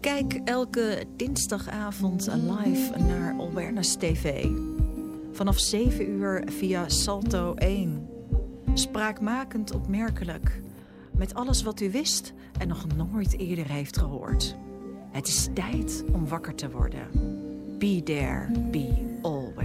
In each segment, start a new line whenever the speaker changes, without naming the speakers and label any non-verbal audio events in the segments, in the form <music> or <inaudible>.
Kijk elke dinsdagavond live naar Awareness TV. Vanaf 7 uur via Salto 1. Spraakmakend opmerkelijk. Met alles wat u wist en nog nooit eerder heeft gehoord. Het is tijd om wakker te worden. Be there, be alware.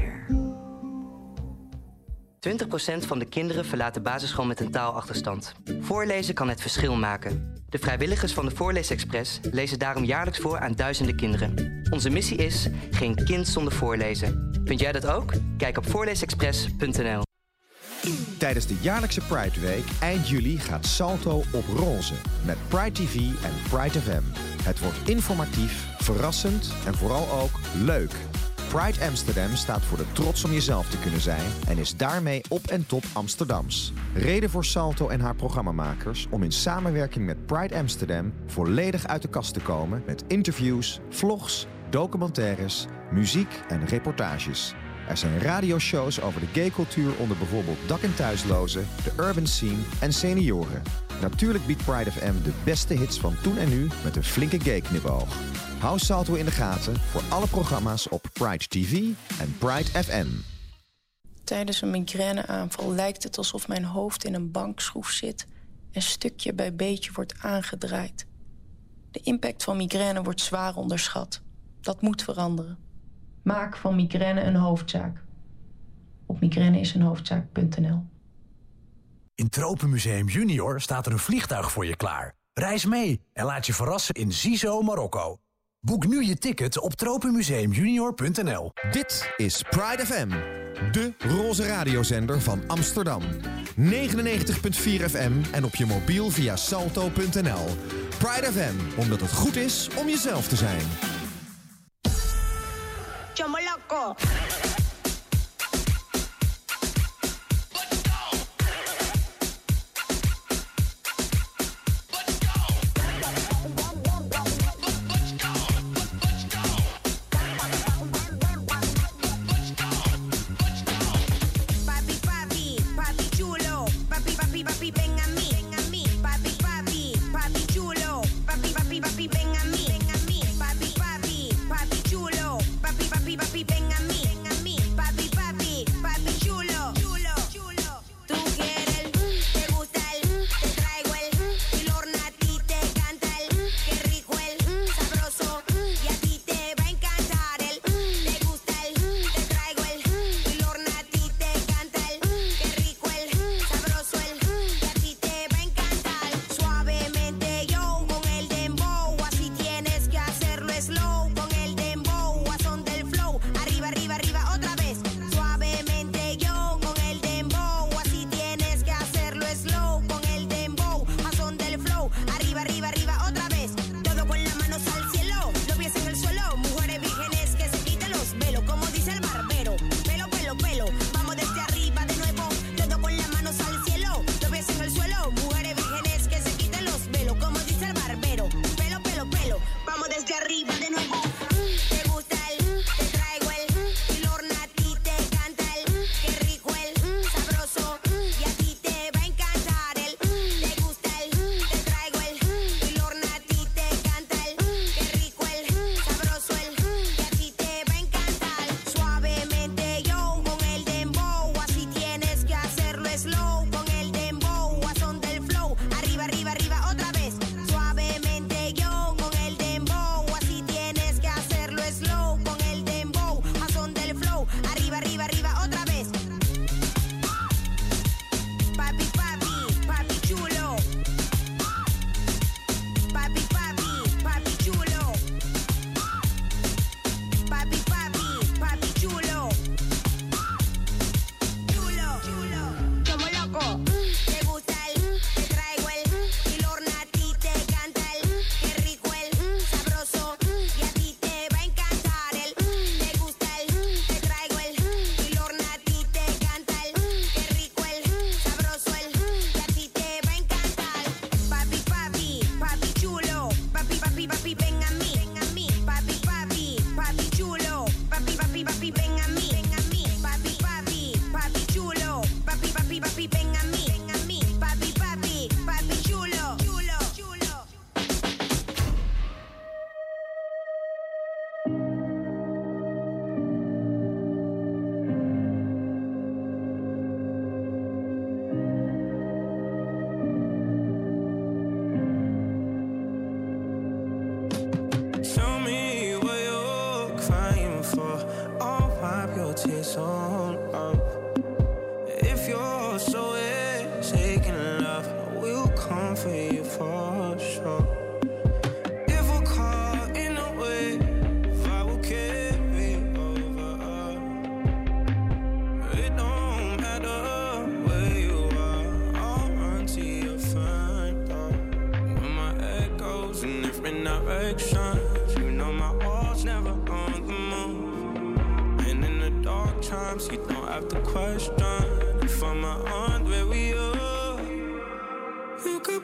20% van de kinderen verlaat de basisschool met een taalachterstand. Voorlezen kan het verschil maken. De vrijwilligers van de Voorleesexpress lezen daarom jaarlijks voor aan duizenden kinderen. Onze missie is geen kind zonder voorlezen. Vind jij dat ook? Kijk op voorleesexpress.nl.
Tijdens de jaarlijkse Pride Week eind juli gaat Salto op roze met Pride TV en Pride FM. Het wordt informatief, verrassend en vooral ook leuk. Pride Amsterdam staat voor de trots om jezelf te kunnen zijn en is daarmee op en top Amsterdams. Reden voor Salto en haar programmamakers om in samenwerking met Pride Amsterdam volledig uit de kast te komen met interviews, vlogs, documentaires, muziek en reportages. Er zijn radioshows over de gaycultuur onder bijvoorbeeld dak- en thuislozen, de urban scene en senioren. Natuurlijk biedt Pride FM de beste hits van toen en nu met een flinke gay-knipoog. Hou Salto in de gaten voor alle programma's op Pride TV en Pride FM.
Tijdens een migraineaanval lijkt het alsof mijn hoofd in een bankschroef zit... en stukje bij beetje wordt aangedraaid. De impact van migraine wordt zwaar onderschat. Dat moet veranderen. Maak van migraine een hoofdzaak. Op migraineisenhoofdzaak.nl
In Tropenmuseum Junior staat er een vliegtuig voor je klaar. Reis mee en laat je verrassen in Zizo, Marokko. Boek nu je ticket op tropenmuseumjunior.nl.
Dit is Pride FM, de roze radiozender van Amsterdam. 99.4 FM en op je mobiel via salto.nl. Pride FM, omdat het goed is om jezelf te zijn.
Chomo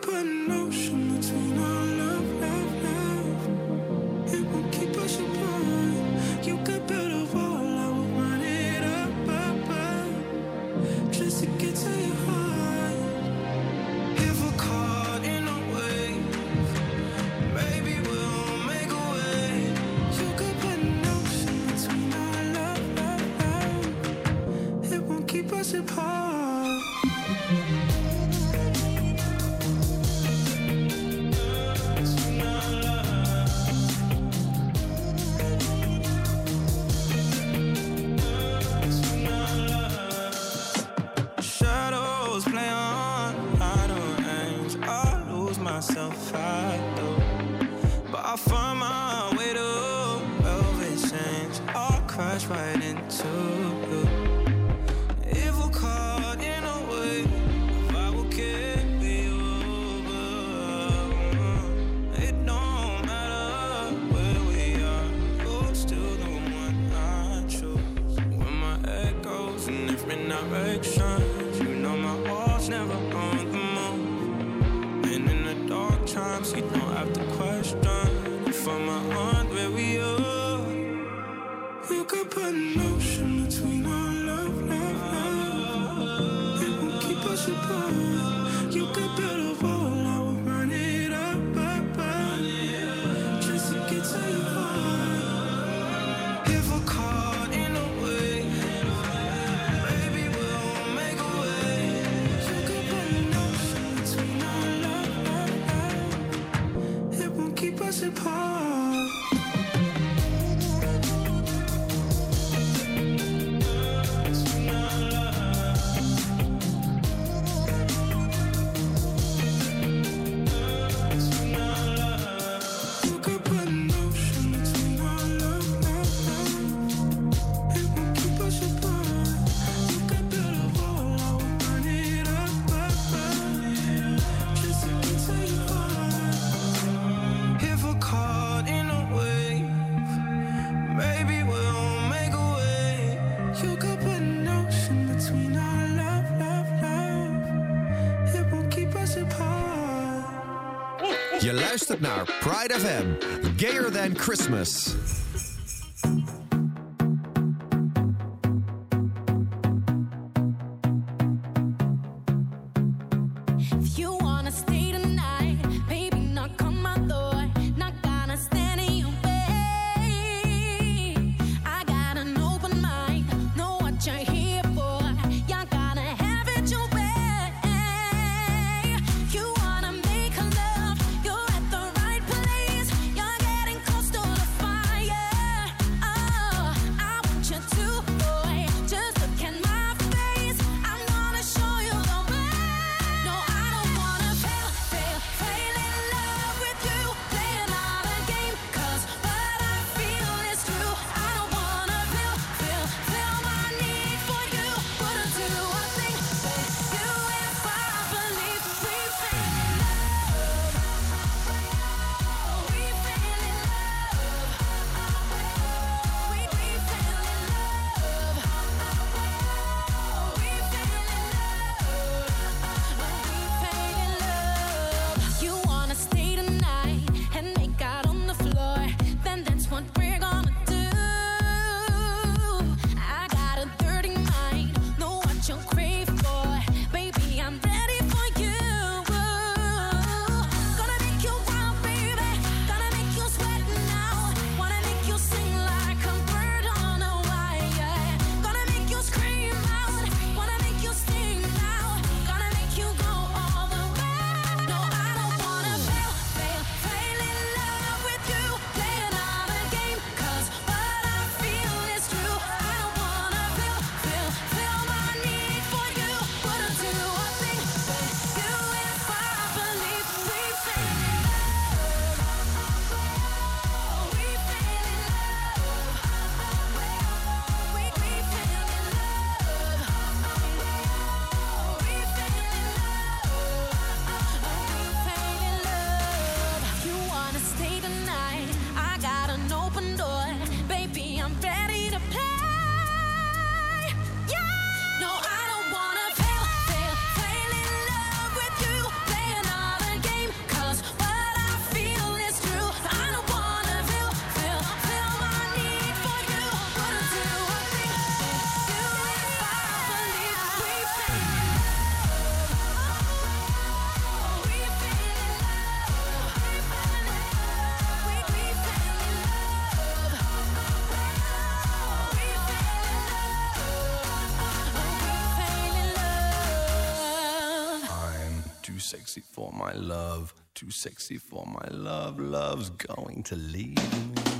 couldn't. Luistert naar Pride FM, Gayer Than Christmas.
sexy for my love, too sexy for my love. Love's going to leave me.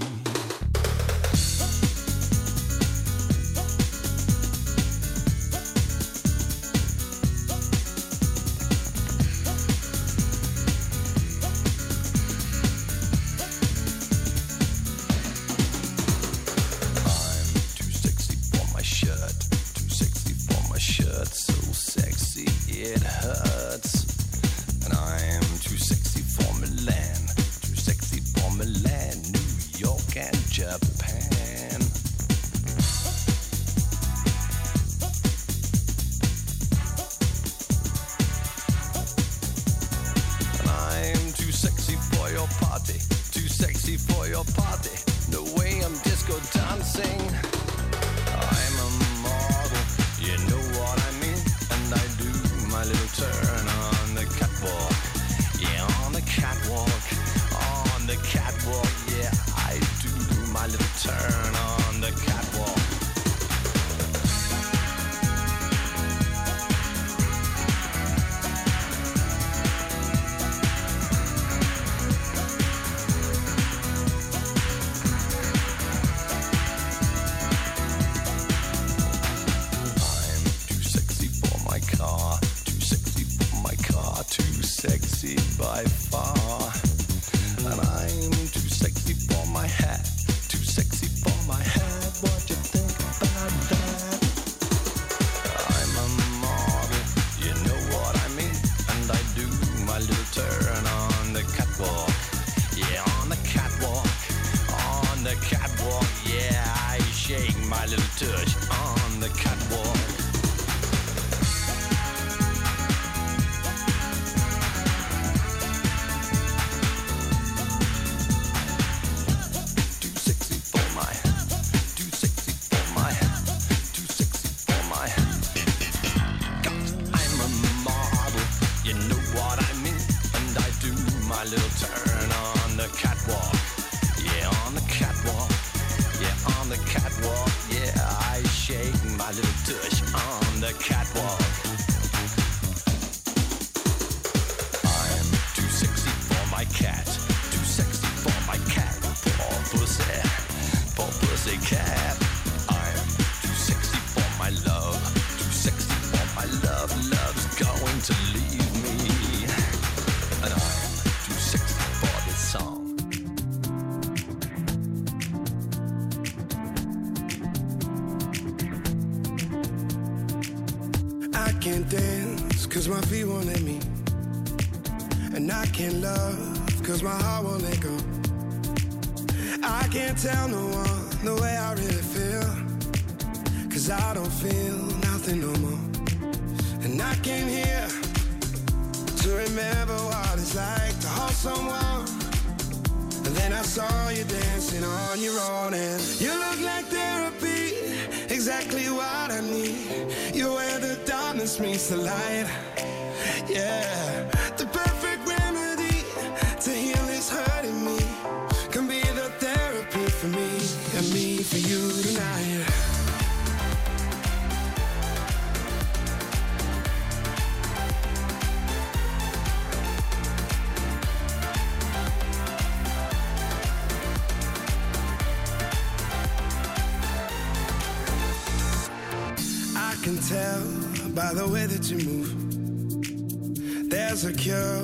you
move. There's a cure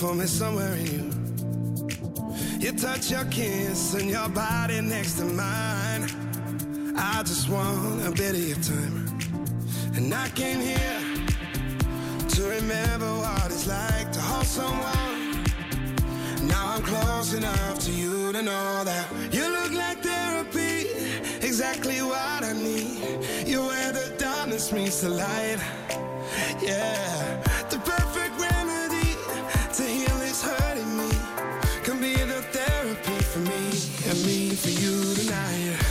for me somewhere in you. You touch your kiss and your body next to mine. I just want a bit of your time. And I came here to remember what it's like to hold someone. Now I'm close enough to you to know that you look like therapy, exactly what I need. You're where the darkness meets the light yeah. The perfect remedy to heal is hurting me. Can be therapy for me and me for you tonight.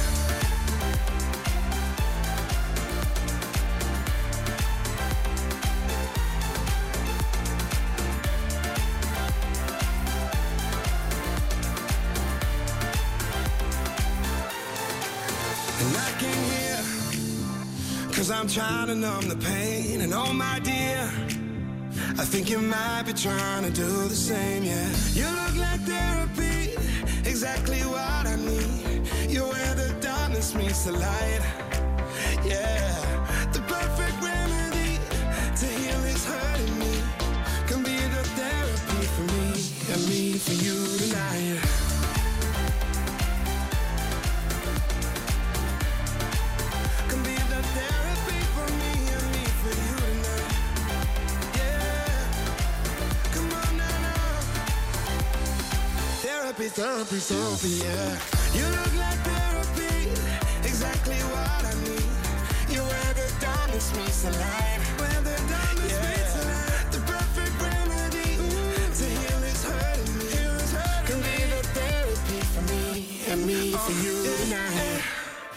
trying to numb the pain, and oh my dear, I think you might be trying to do the same, yeah. You look like therapy, exactly what I need. You're where the darkness meets the light. Therapy, therapy, yeah. You look like therapy, exactly what I need. You're where the darkness meets the light. Where the darkness meets the light. The perfect remedy to heal is hurting me. Can be the therapy for me and me for you tonight.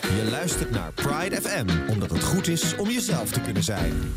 Je luistert naar Pride FM, omdat het goed is om jezelf te kunnen zijn.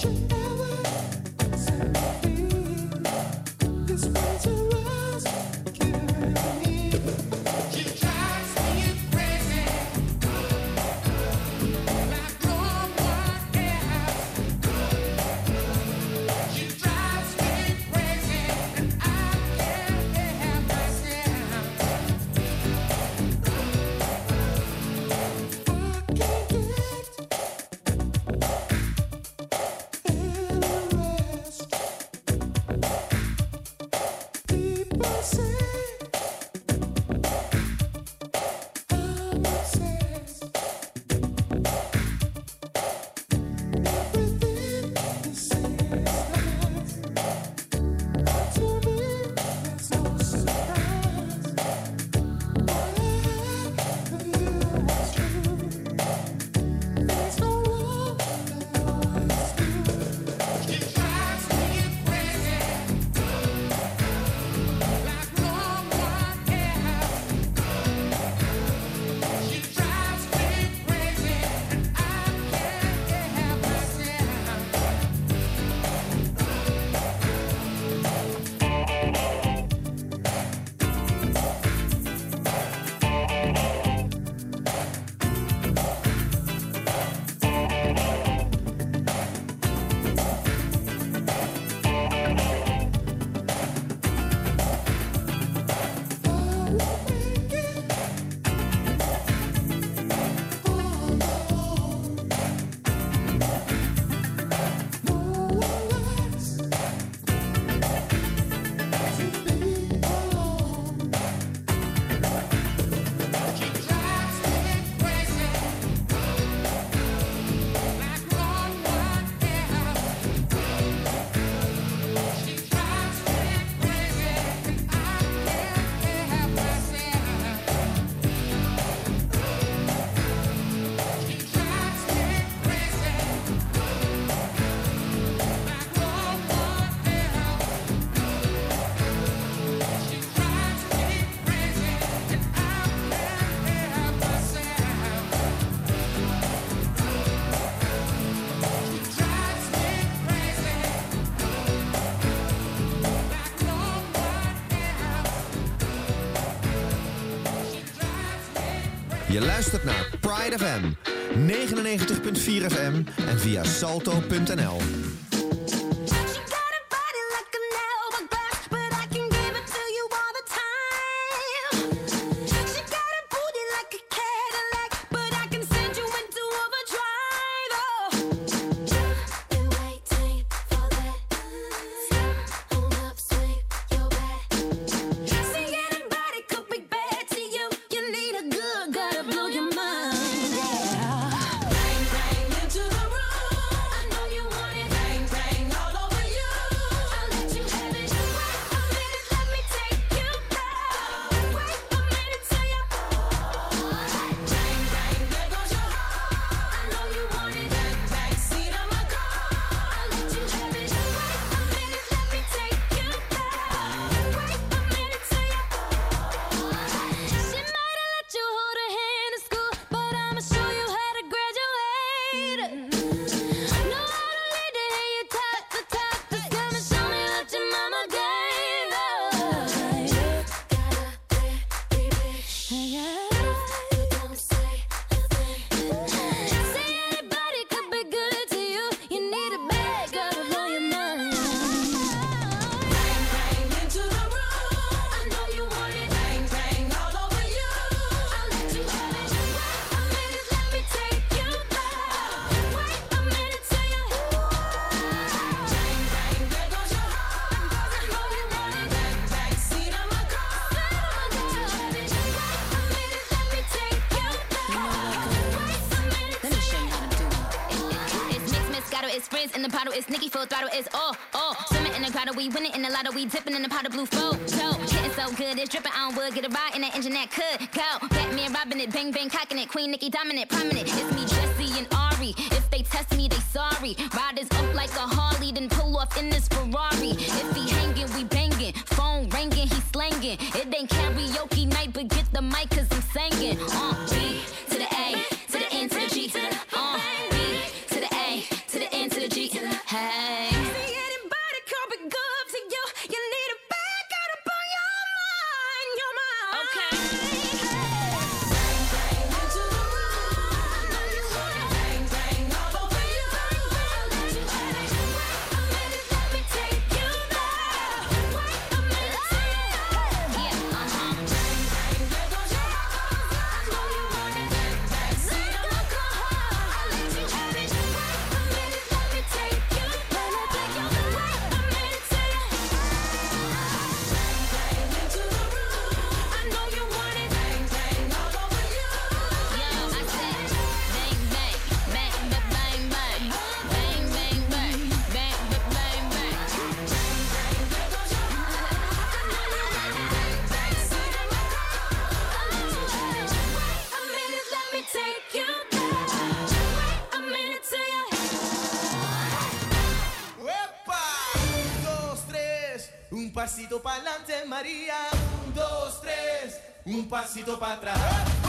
Shut Luistert naar Pride FM, 99.4 FM en via salto.nl.
dominant
pasito para adelante, María. Un, dos, tres. Un pasito para atrás.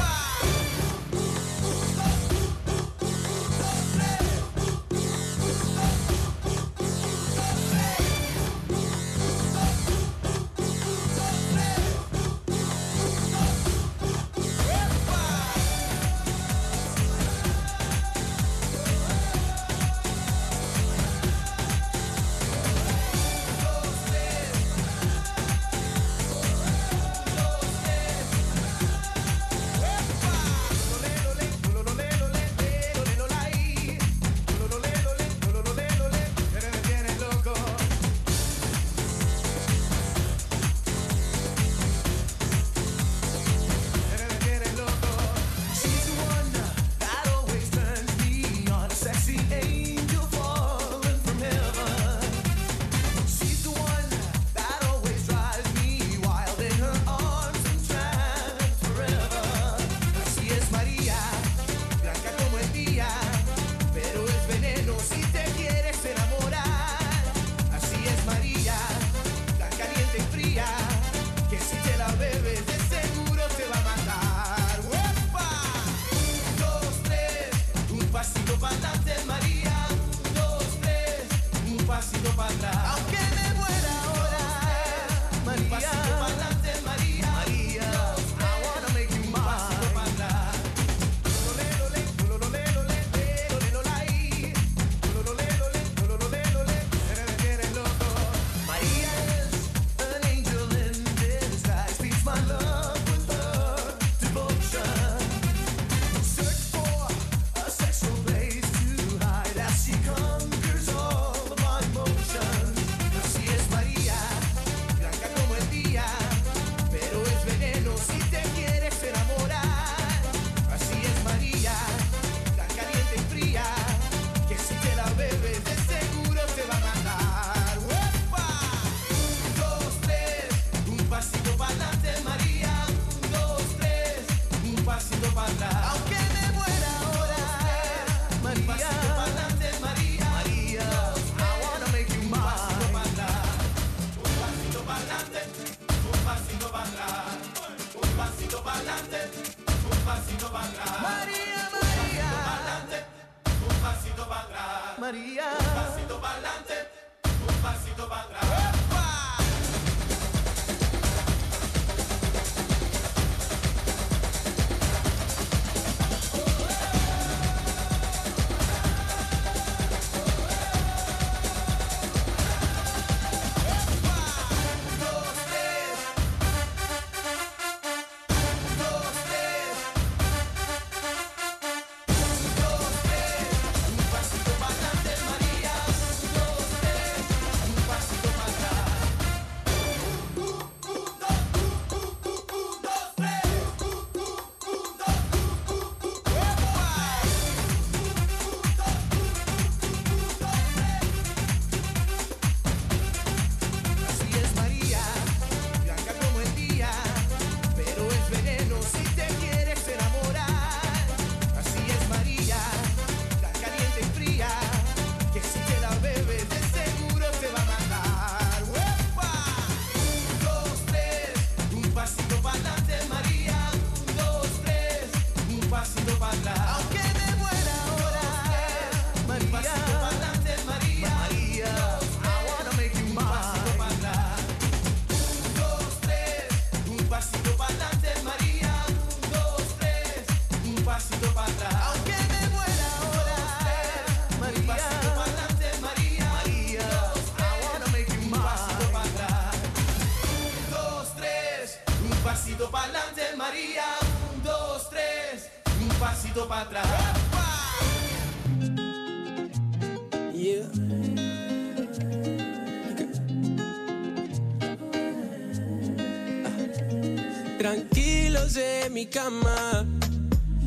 Mi cama.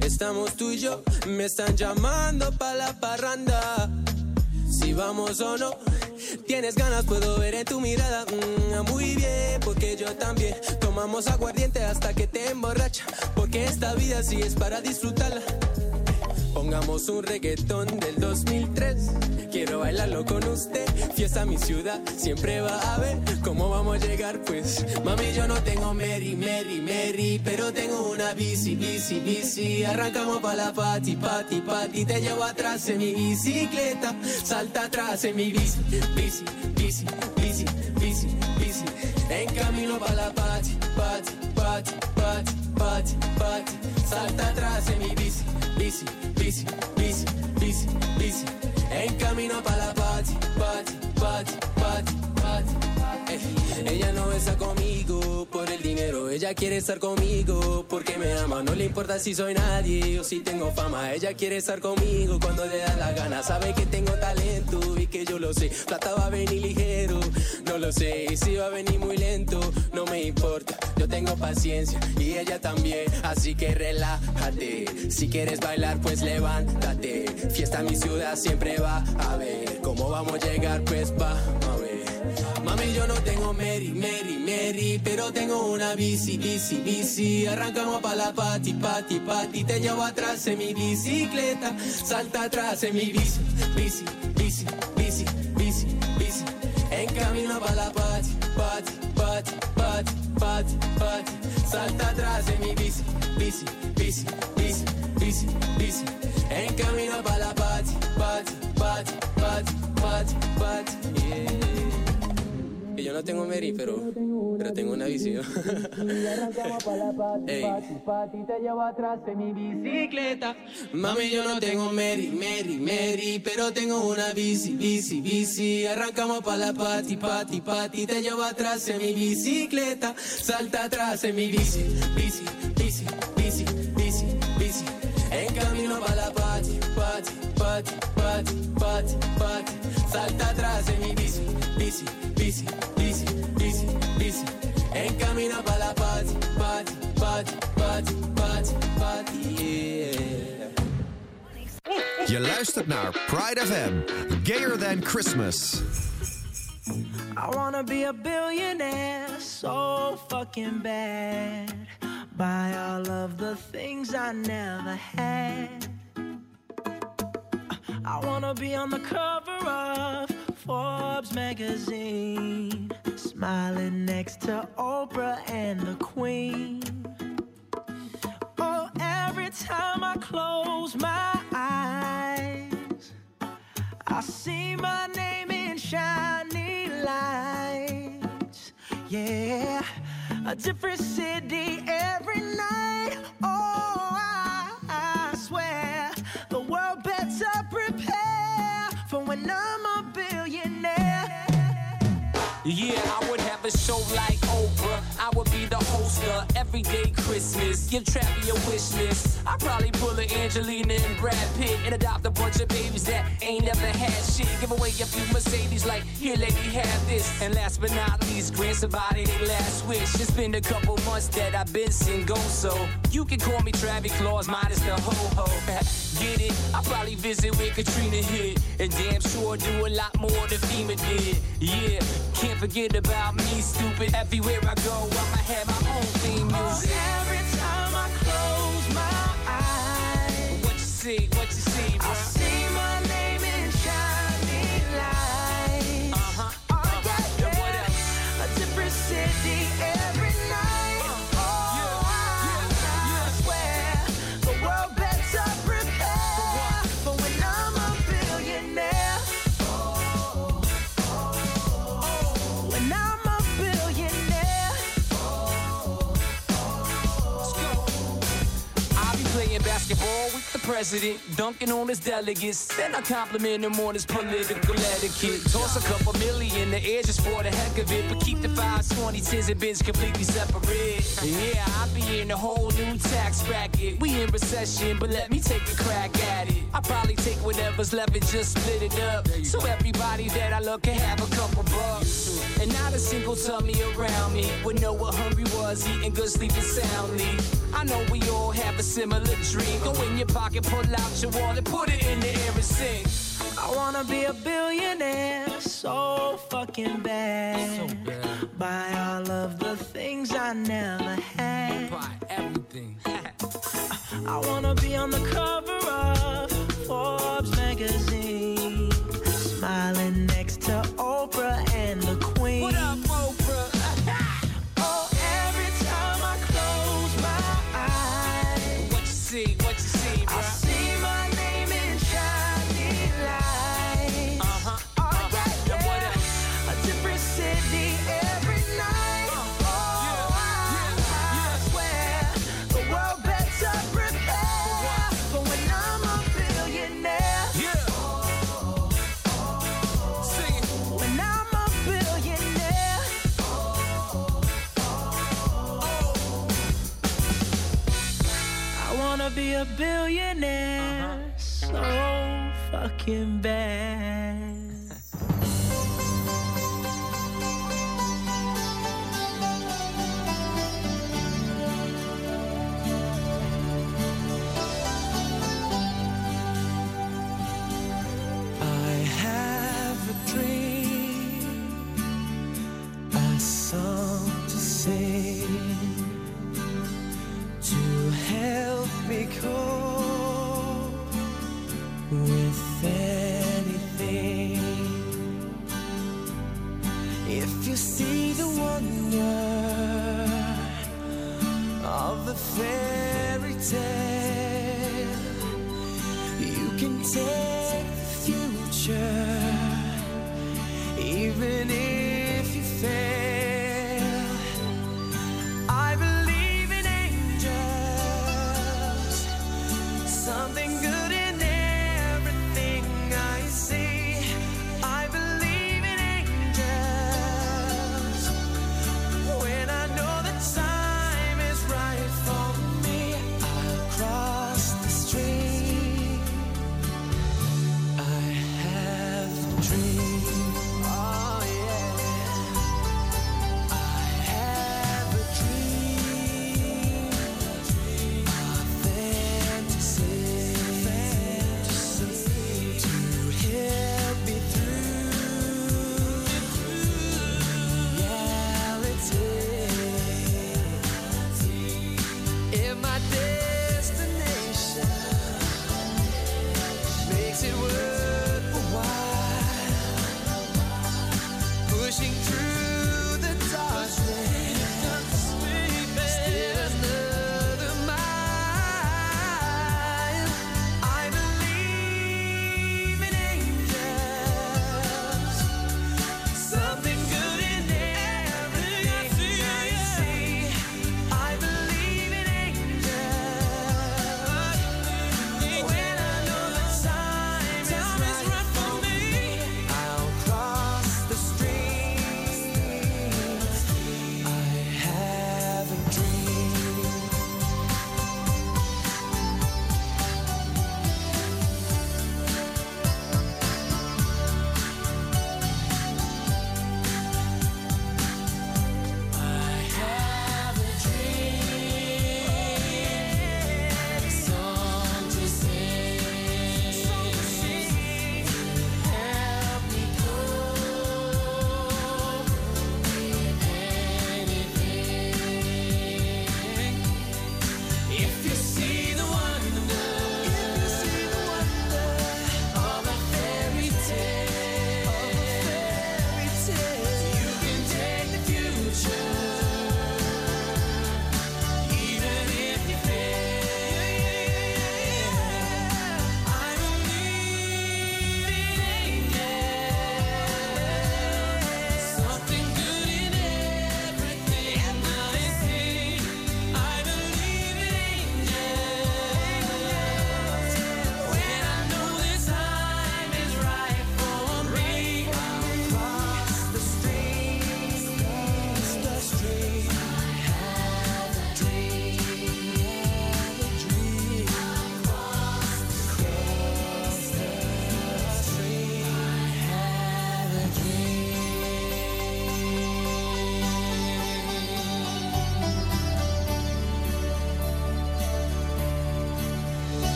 Estamos tú y yo, me están llamando pa' la parranda. Si vamos o no, tienes ganas, puedo ver en tu mirada. Mm, muy bien, porque yo también. Tomamos aguardiente hasta que te emborracha. Porque esta vida sí es para disfrutarla. Pongamos un reggaetón del 2003. Quiero bailarlo con usted. Fiesta mi ciudad, siempre va a ver cómo vamos a llegar. Pues, mami, yo no tengo Mary, Mary, Mary, pero tengo una bici, bici, bici. Arrancamos pa' la pati, pati, pati. Te llevo atrás en mi bicicleta. Salta atrás en mi bici, bici, bici, bici, bici, bici. En camino pa' la pati, pati, pati, pati, pati, pati. Salta atrás en mi bici, bici, bici, bici, bici, bici. En camino pa' la pati, pati, ella no está conmigo por el dinero, ella quiere estar conmigo porque me ama. No le importa si soy nadie o si tengo fama. Ella quiere estar conmigo cuando le da la gana. Sabe que tengo talento y que yo lo sé. Plata va a venir ligero, no lo sé. Y si va a venir muy lento, no me importa. Yo tengo paciencia y ella también. Así que relájate. Si quieres bailar, pues levántate. Fiesta en mi ciudad siempre va a ver. ¿Cómo vamos a llegar? Pues va ver. Mami, yo no tengo Mary, Mary, Mary, pero tengo una bici, bici, bici. Arrancamos pa' la pati, pati, pati. Te llevo atrás en mi bicicleta. Salta atrás en mi bici, bici, bici, bici, bici, bici. En camino pa' la pati, pati, pati, pati, pati, pati. Salta atrás en mi bici, bici, bici, bici, bici, bici. En camino pa' la pati, pati, pati, pati, pati, pati. Que yo no tengo Mary, pero, pero tengo una bici. ¿no? Ey. Mami, yo no tengo Mary, Mary, Mary, pero tengo una bici, bici, bici. Arrancamos pa' la pati, pati, pati. Te llevo atrás en mi bicicleta. Salta atrás en mi bici, bici, bici, bici, bici, bici. En camino pa' la pati, pati, pati, pati, pati, pati. Salta atrás en mi bici, bici, bici, bici, bici, bici. En camino pa' la pati, pati, pati, pati, pati, pati, yeah.
Je luistert naar Pride FM, Gayer Than Christmas.
I wanna be a billionaire so fucking bad. Buy all of the things I never had. I wanna be on the cover of Forbes magazine, smiling next to Oprah and the Queen. Oh, every time I close my eyes, I see my name in shiny lights. Yeah, a different city every night. Oh, I,
Yeah, I would have a show like Oprah. I would be the host of Everyday Christmas. Give Travi a wish list. I'd probably pull a Angelina and Brad Pitt and adopt a bunch of babies that ain't never had shit. Give away a few Mercedes, like, here, lady, have this. And last but not least, grant somebody their last wish. It's been a couple months that I've been single, so you can call me Travis Claus, minus the ho ho. <laughs> Get it? I probably visit where Katrina hit, and damn sure do a lot more than FEMA did. Yeah, can't forget about me, stupid. Everywhere I go, I'ma have my own theme music.
Every time I close my eyes,
What you see? What you see, bro? Basketball with the president, dunking on his delegates. Then I compliment him on his political etiquette. Toss a couple million in the air just for the heck of it, but keep the fives, twenty, tens, and bins completely separate. Yeah, I'll be in a whole new tax bracket. We in recession, but let me take a crack at it. I probably take whatever's left and just split it up, so everybody that I love can have a couple bucks. And not a single tummy around me would know what hungry was, eating good, sleeping soundly. I know we all have a similar dream. Go in your pocket, pull out your wallet, put it in the air and sing.
I wanna be a billionaire so fucking bad. Buy all of the things I never had.
Buy everything. <laughs>
I wanna be on the cover of Forbes magazine, smiling a billionaire uh-huh. so fucking bad.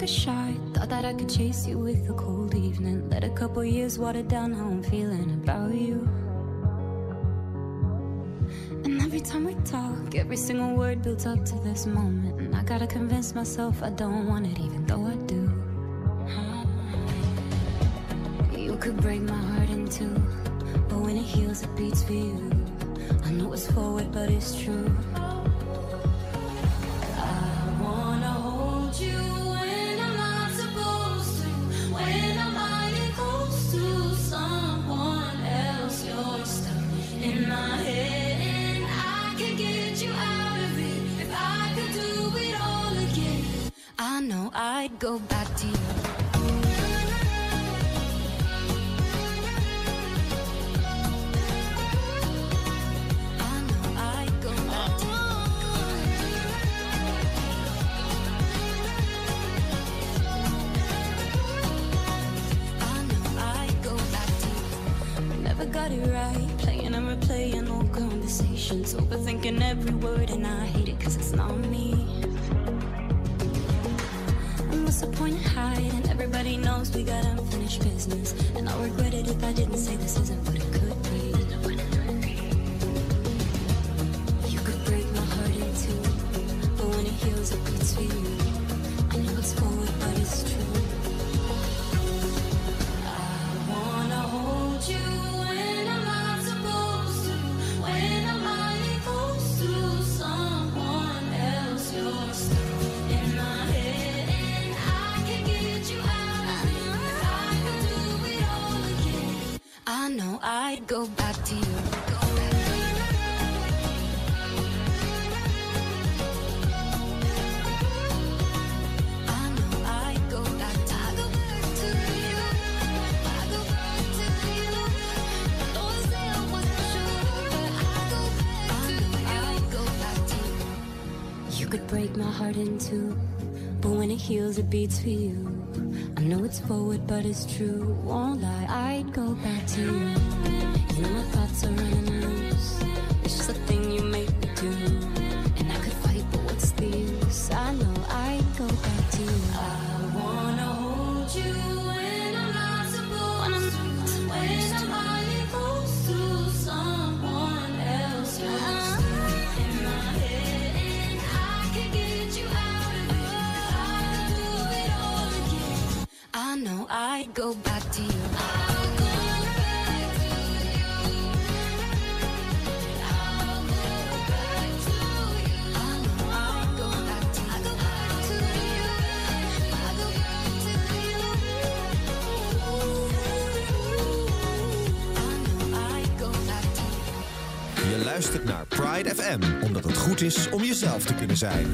took a shot. Thought that I could chase you with a cold evening. Let a couple years water down how I'm feeling about you. And every time we talk, every single word builds up to this moment. And I gotta convince myself I don't want it, even though I do. You could break my heart in two, but when it heals, it beats for you. I know it's forward, but it's true. go back. heart in two. But when it heals, it beats for you. I know it's forward, but it's true. Won't lie, I'd go back to you. You know my thoughts are running.
is om jezelf te kunnen zijn.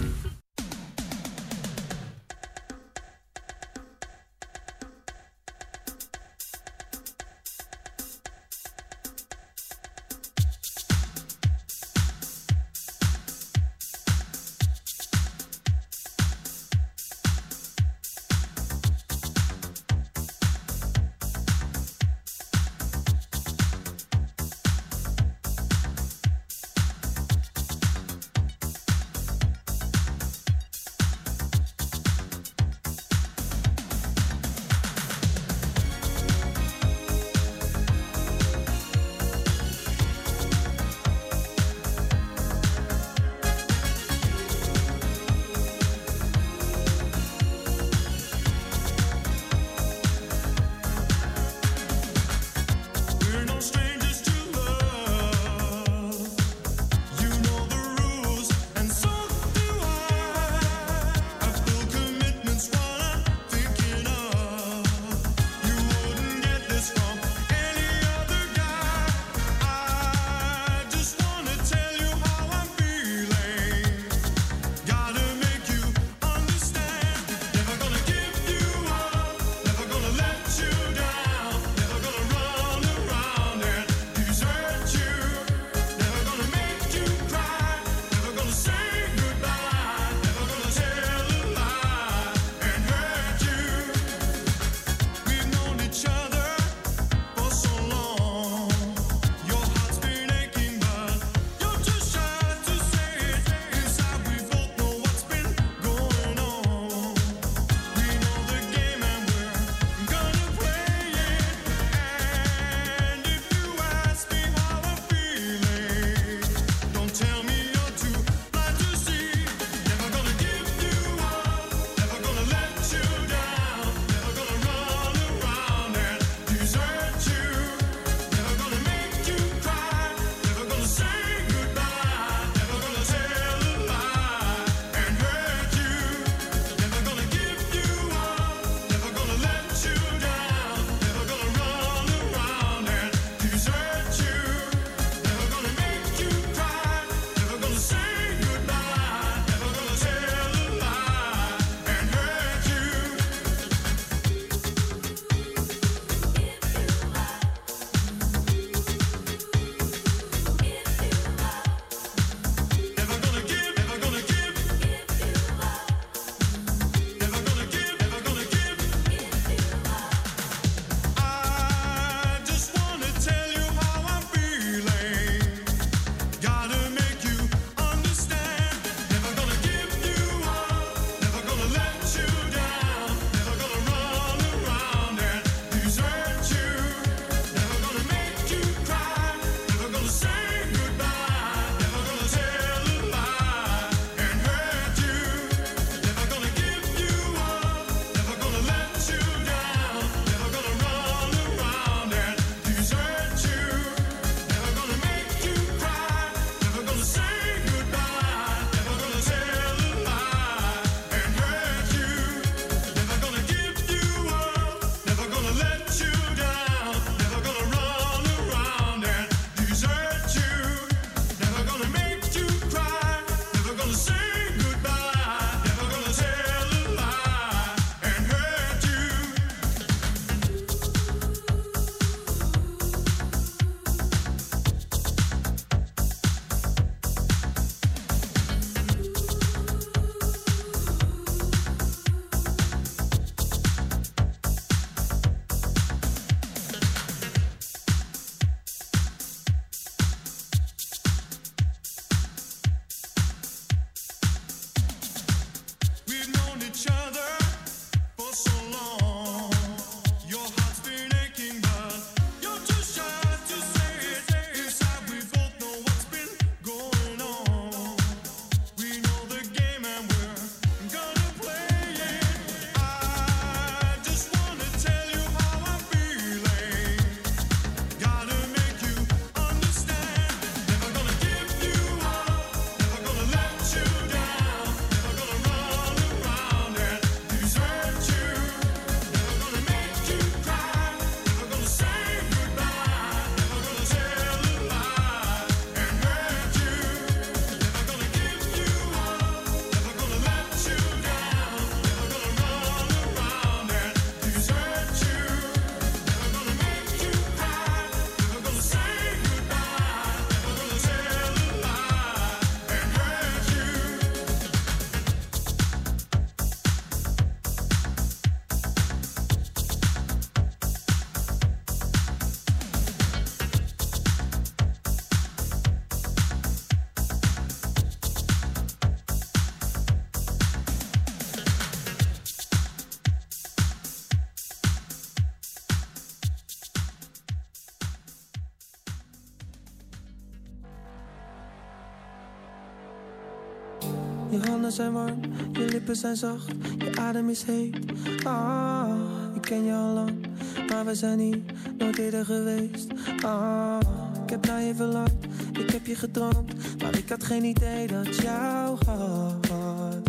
Handen zijn warm, je lippen zijn zacht, je adem is heet. Ah, ik ken je al lang, maar we zijn hier nooit eerder geweest. Ah, ik heb naar je verlangd, ik heb je gedroomd, maar ik had geen idee dat jouw hart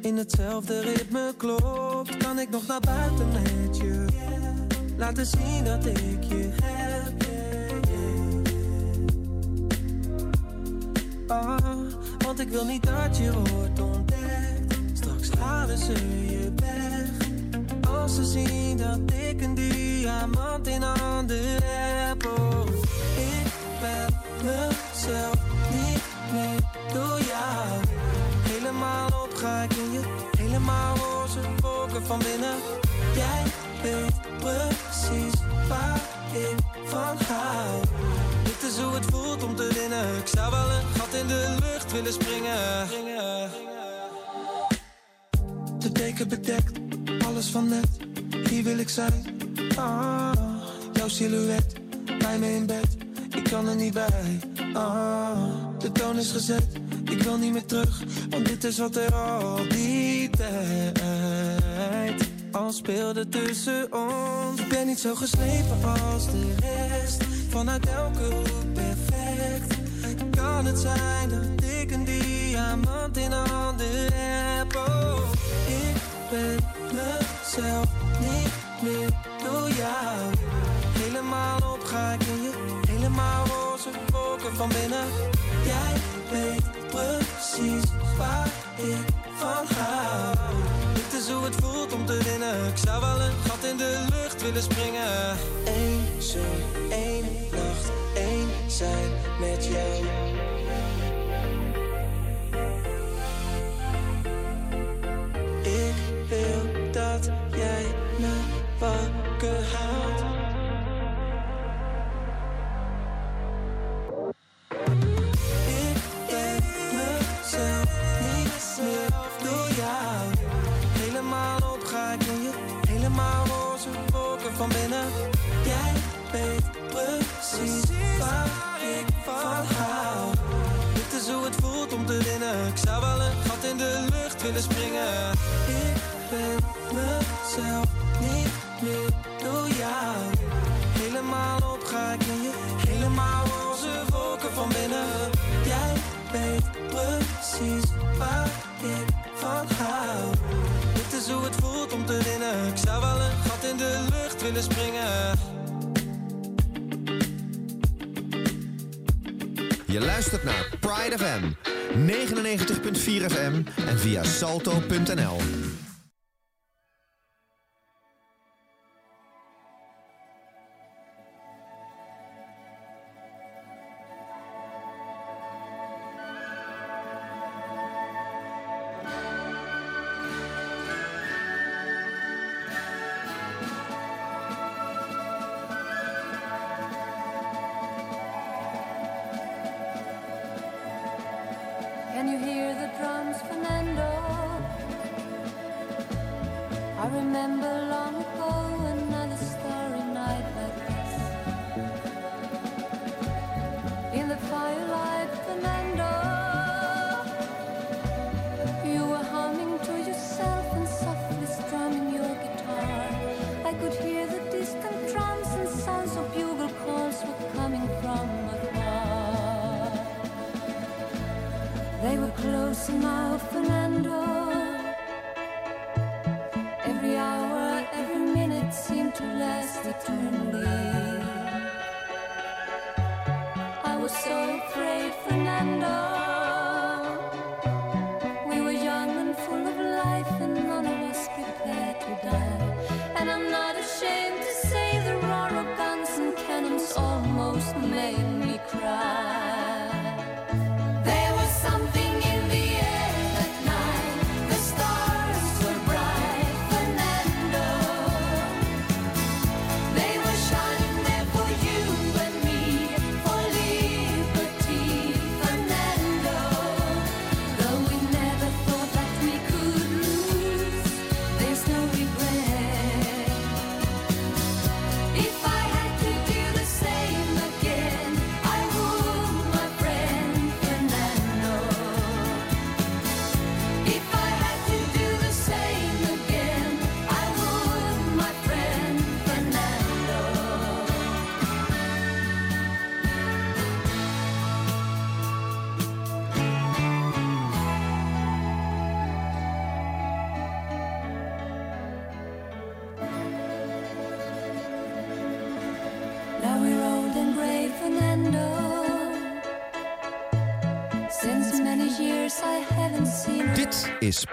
in hetzelfde ritme klopt. Kan ik nog naar buiten met je? Laten zien dat ik je heb. Ah, ik wil niet dat je wordt ontdekt. Straks halen ze je weg. Als ze zien dat ik een diamant in handen heb. Oh, ik ben mezelf niet meer door jou. Helemaal op ga ik in je. Helemaal roze wolken van binnen. Jij weet precies waar ik van hou. Is hoe het voelt om te winnen. Ik zou wel een gat in de lucht willen springen. De deken bedekt, alles van net. Hier wil ik zijn. Ah, jouw silhouet, bij me in bed. Ik kan er niet bij. Ah, de toon is gezet. Ik wil niet meer terug, want dit is wat er al die tijd al speelde tussen ons. Ik ben niet zo geslepen als de rest. Vanuit elke hoek perfect. Kan het zijn dat ik een diamant in handen heb? Oh, ik ben mezelf niet meer door jou. Helemaal op ga ik in je. Helemaal roze wolken van binnen. Jij weet precies waar ik van hou. Dit is het voelt om te winnen. Ik zou wel een gat in de lucht willen springen. Eén zoen, één nacht, één zijn met jou.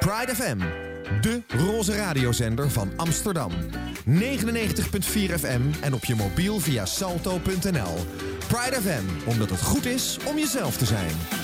Pride FM, de roze radiozender van Amsterdam. 99.4 FM en op je mobiel via salto.nl. Pride FM, omdat het goed is om jezelf te zijn.